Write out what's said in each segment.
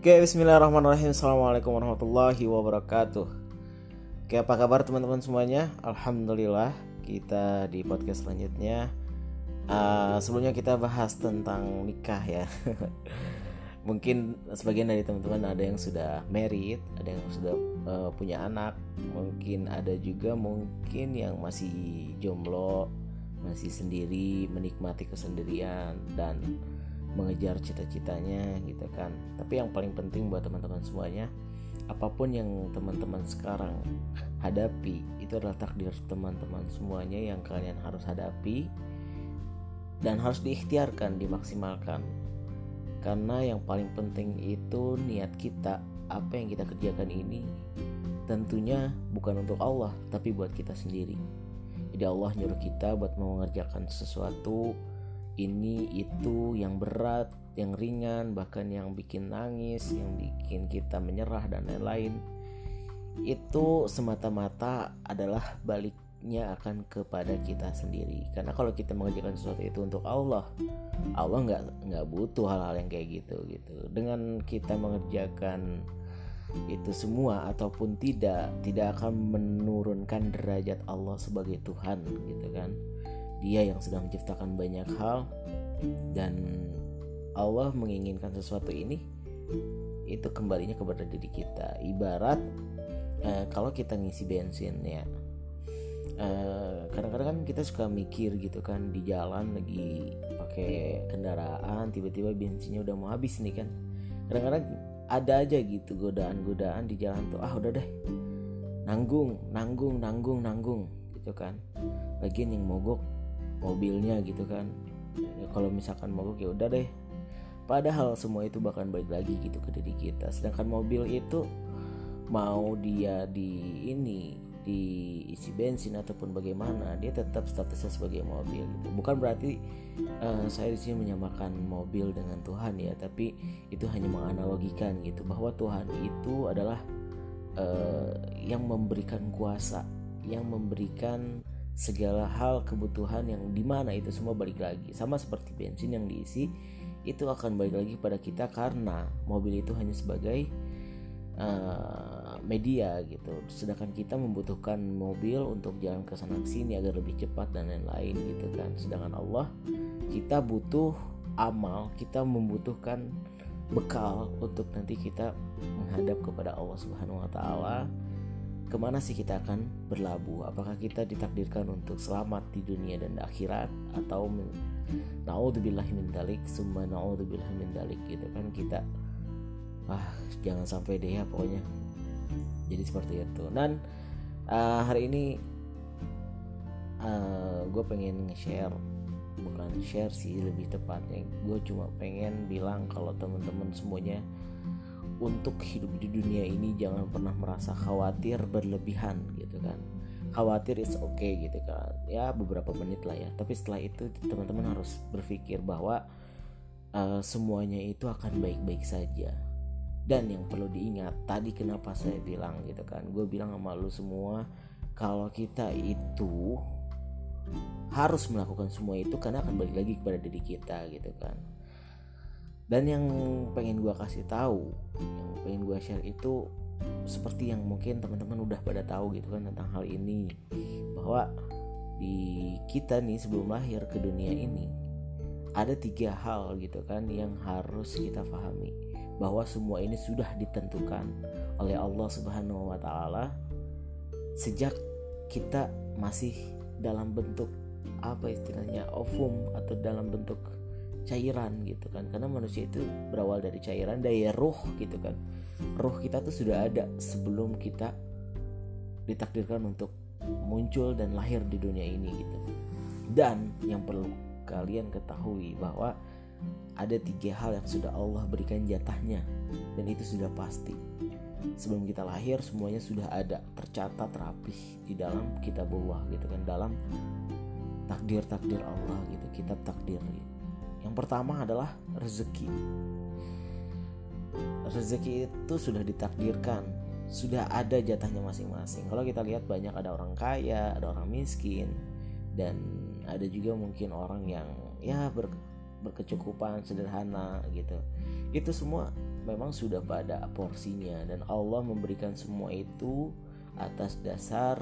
Oke, bismillahirrahmanirrahim. Assalamualaikum warahmatullahi wabarakatuh. Oke, apa kabar teman-teman semuanya? Alhamdulillah, kita di podcast selanjutnya. Uh, sebelumnya kita bahas tentang nikah ya. mungkin sebagian dari teman-teman ada yang sudah married, ada yang sudah uh, punya anak, mungkin ada juga mungkin yang masih jomblo, masih sendiri, menikmati kesendirian dan mengejar cita-citanya gitu kan. Tapi yang paling penting buat teman-teman semuanya apa pun yang teman-teman sekarang hadapi itu adalah takdir teman-teman semuanya yang kalian harus hadapi dan harus diikhtiarkan dimaksimalkan. Karena yang paling penting itu niat kita apa yang kita kerjakan ini tentunya bukan untuk Allah tapi buat kita sendiri. Jadi Allah nyuruh kita buat mengerjakan sesuatu ini itu yang berat, yang ringan, bahkan yang bikin nangis, yang bikin kita menyerah dan lain-lain. Itu semata-mata adalah baliknya akan kepada kita sendiri. Karena kalau kita mengerjakan sesuatu itu untuk Allah, Allah nggak nggak butuh hal-hal yang kayak gitu gitu. Dengan kita mengerjakan itu semua ataupun tidak tidak akan menurunkan derajat Allah sebagai Tuhan gitu kan dia yang sudah menciptakan banyak hal dan Allah menginginkan sesuatu ini itu kembalinya kepada diri kita. Ibarat eh, kalau kita ngisi bensin ya eh, kadang-kadang kan kita suka mikir gitu kan di jalan lagi pakai kendaraan tiba-tiba bensinnya udah mau habis nih kan. Kadang-kadang ada aja gitu godaan-godaan di jalan tuh ah udah deh nanggung nanggung nanggung nanggung gitu kan. Lagian yang mogok mobilnya gitu kan. Ya, kalau misalkan mogok ya udah deh. Padahal semua itu bahkan balik lagi gitu ke diri kita. Sedangkan mobil itu mau dia di ini diisi bensin ataupun bagaimana dia tetap statusnya sebagai mobil gitu. bukan berarti uh, saya di sini menyamakan mobil dengan Tuhan ya tapi itu hanya menganalogikan gitu bahwa Tuhan itu adalah uh, yang memberikan kuasa yang memberikan segala hal kebutuhan yang di mana itu semua balik lagi. Sama seperti bensin yang diisi itu akan balik lagi pada kita karena mobil itu hanya sebagai uh, media gitu. Sedangkan kita membutuhkan mobil untuk jalan ke sana sini agar lebih cepat dan lain-lain gitu kan. Sedangkan Allah kita butuh amal kita membutuhkan bekal untuk nanti kita menghadap kepada Allah Subhanahu wa taala ke mana sih kita akan berlabuh? Apakah kita ditakdirkan untuk selamat di dunia dan di akhirat atau naudzubillah min dalik, summa naudzubillah min dalik gitu kan kita ah jangan sampai deh ya pokoknya. Jadi seperti itu. Dan uh, hari ini uh, ah, gue pengen share bukan share sih lebih tepatnya gue cuma pengen bilang kalau teman-teman semuanya untuk hidup di dunia ini jangan pernah merasa khawatir berlebihan gitu kan. Khawatir is oke okay gitu kan. Ya beberapa menit lah ya. Tapi setelah itu teman-teman harus berpikir bahwa uh, semuanya itu akan baik-baik saja. Dan yang perlu diingat tadi kenapa saya bilang gitu kan. Gue bilang sama lu semua kalau kita itu harus melakukan semua itu karena akan balik lagi kepada diri kita gitu kan dan yang pengen gue kasih tahu yang pengen gue share itu seperti yang mungkin teman-teman udah pada tahu gitu kan tentang hal ini bahwa di kita nih sebelum lahir ke dunia ini ada tiga hal gitu kan yang harus kita pahami bahwa semua ini sudah ditentukan oleh Allah Subhanahu wa taala sejak kita masih dalam bentuk apa istilahnya ovum atau dalam bentuk cairan gitu kan. Karena manusia itu berawal dari cairan daya ruh gitu kan. Ruh kita tuh sudah ada sebelum kita ditakdirkan untuk muncul dan lahir di dunia ini gitu. Dan yang perlu kalian ketahui bahwa ada tiga hal yang sudah Allah berikan jatahnya dan itu sudah pasti. Sebelum kita lahir semuanya sudah ada tercatat rapih di dalam kitab Allah gitu kan dalam takdir takdir Allah gitu kitab takdir gitu yang pertama adalah rezeki. Rezeki itu sudah ditakdirkan, sudah ada jatahnya masing-masing. Kalau kita lihat banyak ada orang kaya, ada orang miskin, dan ada juga mungkin orang yang ya ber, berkecukupan sederhana gitu itu semua memang sudah pada porsinya dan Allah memberikan semua itu atas dasar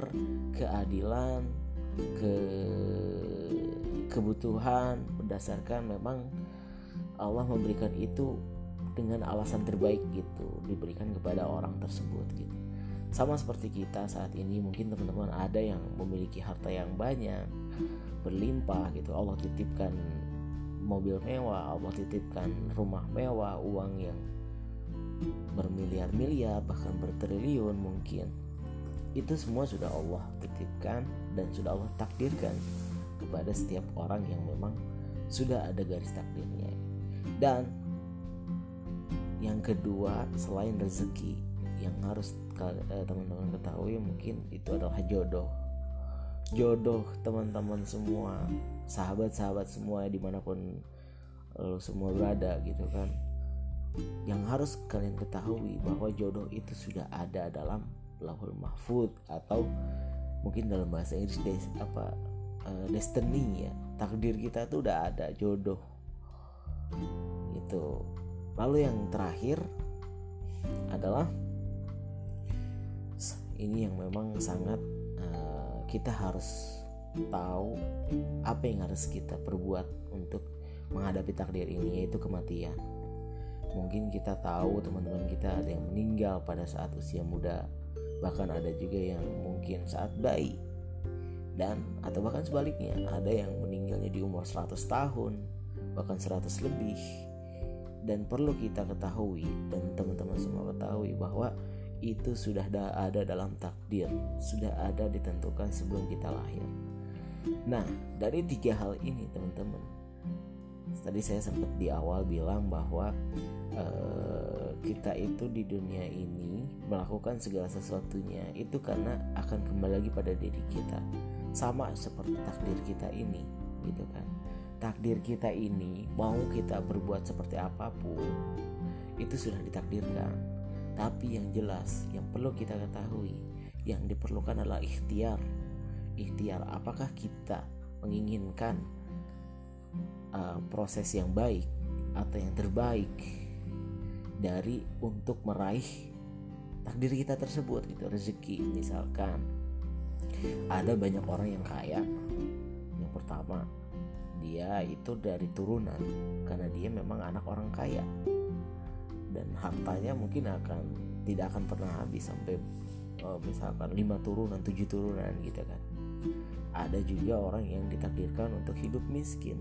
keadilan ke kebutuhan berdasarkan memang Allah memberikan itu dengan alasan terbaik gitu diberikan kepada orang tersebut gitu. Sama seperti kita saat ini mungkin teman-teman ada yang memiliki harta yang banyak berlimpah gitu. Allah titipkan mobil mewah Allah titipkan rumah mewah uang yang bermiliar-miliar bahkan bertriliun mungkin. Itu semua sudah Allah titipkan dan sudah Allah takdirkan kepada setiap orang yang memang sudah ada garis takdirnya. Dan yang kedua selain rezeki yang harus eh, teman-teman ketahui mungkin itu adalah jodoh. Jodoh teman-teman semua sahabat-sahabat semua di mana pun lo semua berada gitu kan. Yang harus kalian ketahui bahwa jodoh itu sudah ada dalam lahul mahfud atau mungkin dalam bahasa Inggris des, apa uh, destiny ya takdir kita tuh udah ada jodoh. Itu lalu yang terakhir adalah ini yang memang sangat uh, kita harus tahu apa yang harus kita perbuat untuk menghadapi takdir ini yaitu kematian. Mungkin kita tahu teman-teman kita ada yang meninggal pada saat usia muda. Bahkan ada juga yang mungkin saat bayi dan atau bahkan sebaliknya ada yang meninggalnya di umur 100 tahun bahkan 100 lebih. Dan perlu kita ketahui dan teman-teman semua ketahui bahwa itu sudah ada dalam takdir sudah ada ditentukan sebelum kita lahir. Nah dari tiga hal ini teman-teman tadi saya sempat di awal bilang bahwa uh, kita itu di dunia ini melakukan segala sesuatunya itu karena akan kembali lagi pada diri kita sama seperti takdir kita ini gitu kan. Takdir kita ini mau kita berbuat seperti apa pun itu sudah ditakdirkan. Tapi yang jelas yang perlu kita ketahui yang diperlukan adalah ikhtiar. Ikhtiar apakah kita menginginkan uh, proses yang baik atau yang terbaik dari untuk meraih takdir kita tersebut itu rezeki misalkan ada banyak orang yang kaya. Yang pertama dia itu dari turunan karena dia memang anak orang kaya. Dan hartanya mungkin akan tidak akan pernah habis sampai uh, misalkan lima turunan tujuh turunan gitu kan. Ada juga orang yang ditakdirkan untuk hidup miskin.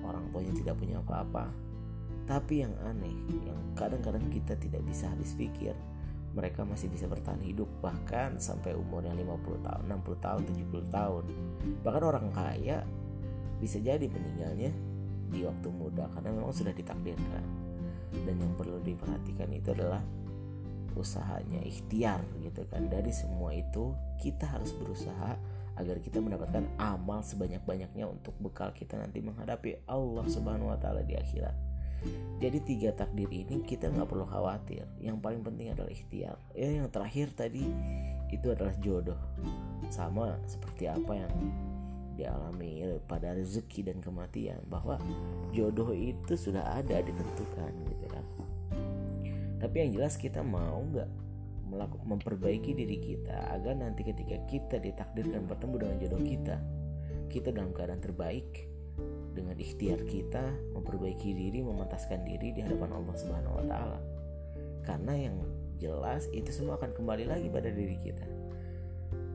Orang tuanya tidak punya apa-apa. Tapi yang aneh yang kadang-kadang kita tidak bisa habis pikir mereka masih bisa bertahan hidup bahkan sampai umurnya 50 tahun, 60 tahun, 70 tahun. Bahkan orang kaya bisa jadi meninggalnya di waktu muda karena memang sudah ditakdirkan. Dan yang perlu diperhatikan itu adalah usahanya ikhtiar gitu kan. Dari semua itu kita harus berusaha agar kita mendapatkan amal sebanyak-banyaknya untuk bekal kita nanti menghadapi Allah Subhanahu wa taala di akhirat. Jadi tiga takdir ini kita nggak perlu khawatir. Yang paling penting adalah ikhtiar. Ya yang terakhir tadi itu adalah jodoh. Sama seperti apa yang dialami pada rezeki dan kematian bahwa jodoh itu sudah ada ditentukan gitu kan. Tapi yang jelas kita mau nggak melakukan memperbaiki diri kita agar nanti ketika kita ditakdirkan bertemu dengan jodoh kita, kita dalam keadaan terbaik dengan ikhtiar kita memperbaiki diri, memantaskan diri di hadapan Allah Subhanahu wa taala. Karena yang jelas itu semua akan kembali lagi pada diri kita.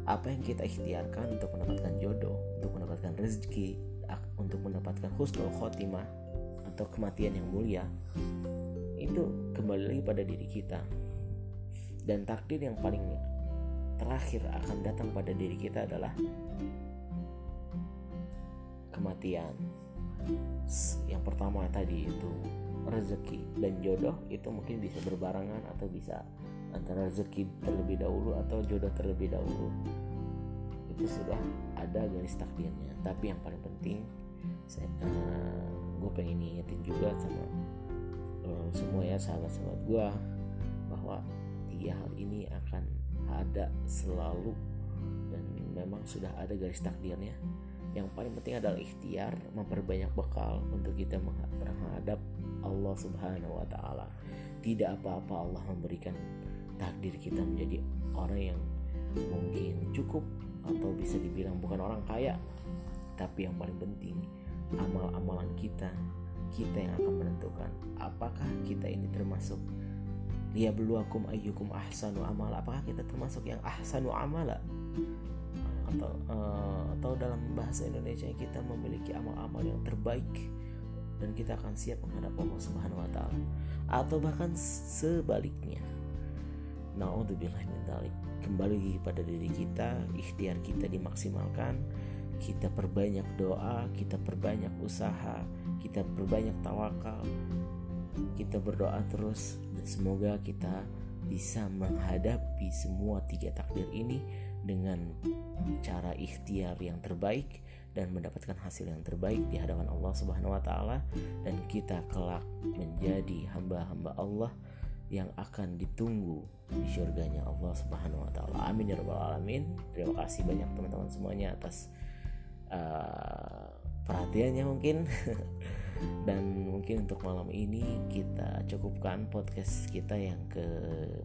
Apa yang kita ikhtiarkan untuk mendapatkan jodoh, untuk mendapatkan rezeki, untuk mendapatkan husnul khotimah atau kematian yang mulia, itu kembali lagi pada diri kita. Dan takdir yang paling terakhir akan datang pada diri kita adalah kematian. Yang pertama tadi itu rezeki dan jodoh itu mungkin bisa berbarengan atau bisa antara rezeki terlebih dahulu atau jodoh terlebih dahulu. Itu sudah ada garis takdirnya. Tapi yang paling penting saya uh, gue pengen ingetin juga sama uh, semua ya sahabat-sahabat gue bahwa tiga hal ini akan ada selalu dan memang sudah ada garis takdirnya yang paling penting adalah ikhtiar memperbanyak bekal untuk kita menghadap Allah Subhanahu wa taala. Tidak apa-apa Allah memberikan takdir kita menjadi orang yang mungkin cukup atau bisa dibilang bukan orang kaya. Tapi yang paling penting amal-amalan kita kita yang akan menentukan apakah kita ini termasuk liyabluwakum ayyukum ahsanu amala. Apakah kita termasuk yang ahsanu amala? Atau uh, atau dalam bahasa Indonesia kita memiliki amal-amal yang terbaik dan kita akan siap menghadap Allah Subhanahu wa taala atau bahkan sebaliknya. Nauzubillah min dzalik. Kembali pada diri kita, ikhtiar kita dimaksimalkan, kita perbanyak doa, kita perbanyak usaha, kita perbanyak tawakal, kita berdoa terus dan semoga kita bisa menghadapi semua tiga takdir ini dengan cara ikhtiar yang terbaik dan mendapatkan hasil yang terbaik di hadapan Allah Subhanahu wa taala dan kita kelak menjadi hamba-hamba Allah yang akan ditunggu di surganya Allah Subhanahu wa taala. Amin ya rabbal alamin. Terima kasih banyak teman-teman semuanya atas uh, perhatiannya mungkin. Dan mungkin untuk malam ini kita cukupkan podcast kita yang ke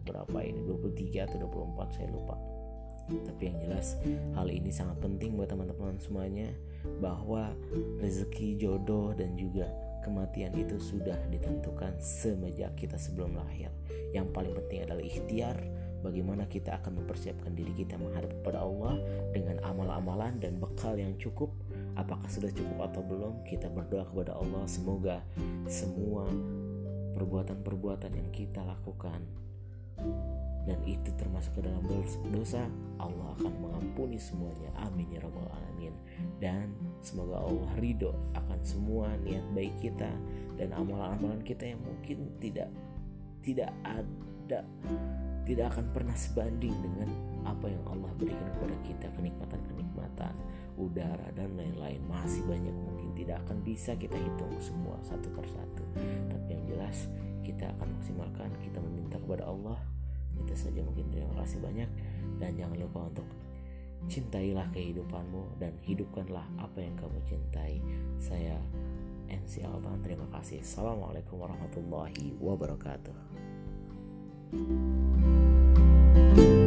berapa ini 23 atau 24 saya lupa. Tapi yang jelas hal ini sangat penting buat teman-teman semuanya bahwa rezeki jodoh dan juga kematian itu sudah ditentukan semenjak kita sebelum lahir. Yang paling penting adalah ikhtiar bagaimana kita akan mempersiapkan diri kita menghadap kepada Allah dengan amal-amalan dan bekal yang cukup apakah sudah cukup atau belum kita berdoa kepada Allah semoga semua perbuatan-perbuatan yang kita lakukan dan itu termasuk ke dalam dosa. Allah akan mengampuni semuanya. Amin ya rabbal alamin. Dan semoga Allah ridho akan semua niat baik kita dan amalan-amalan kita yang mungkin tidak tidak ada tidak akan pernah sebanding dengan apa yang Allah berikan kepada kita kenikmatan-kenikmatan udara dan lain-lain. Masih banyak mungkin tidak akan bisa kita hitung semua satu persatu. Tapi yang jelas kita akan maksimalkan kita meminta kepada Allah itu saja mungkin terima kasih banyak. Dan jangan lupa untuk cintailah kehidupanmu dan hidupkanlah apa yang kamu cintai. Saya MC Altan terima kasih. Assalamualaikum warahmatullahi wabarakatuh. thank you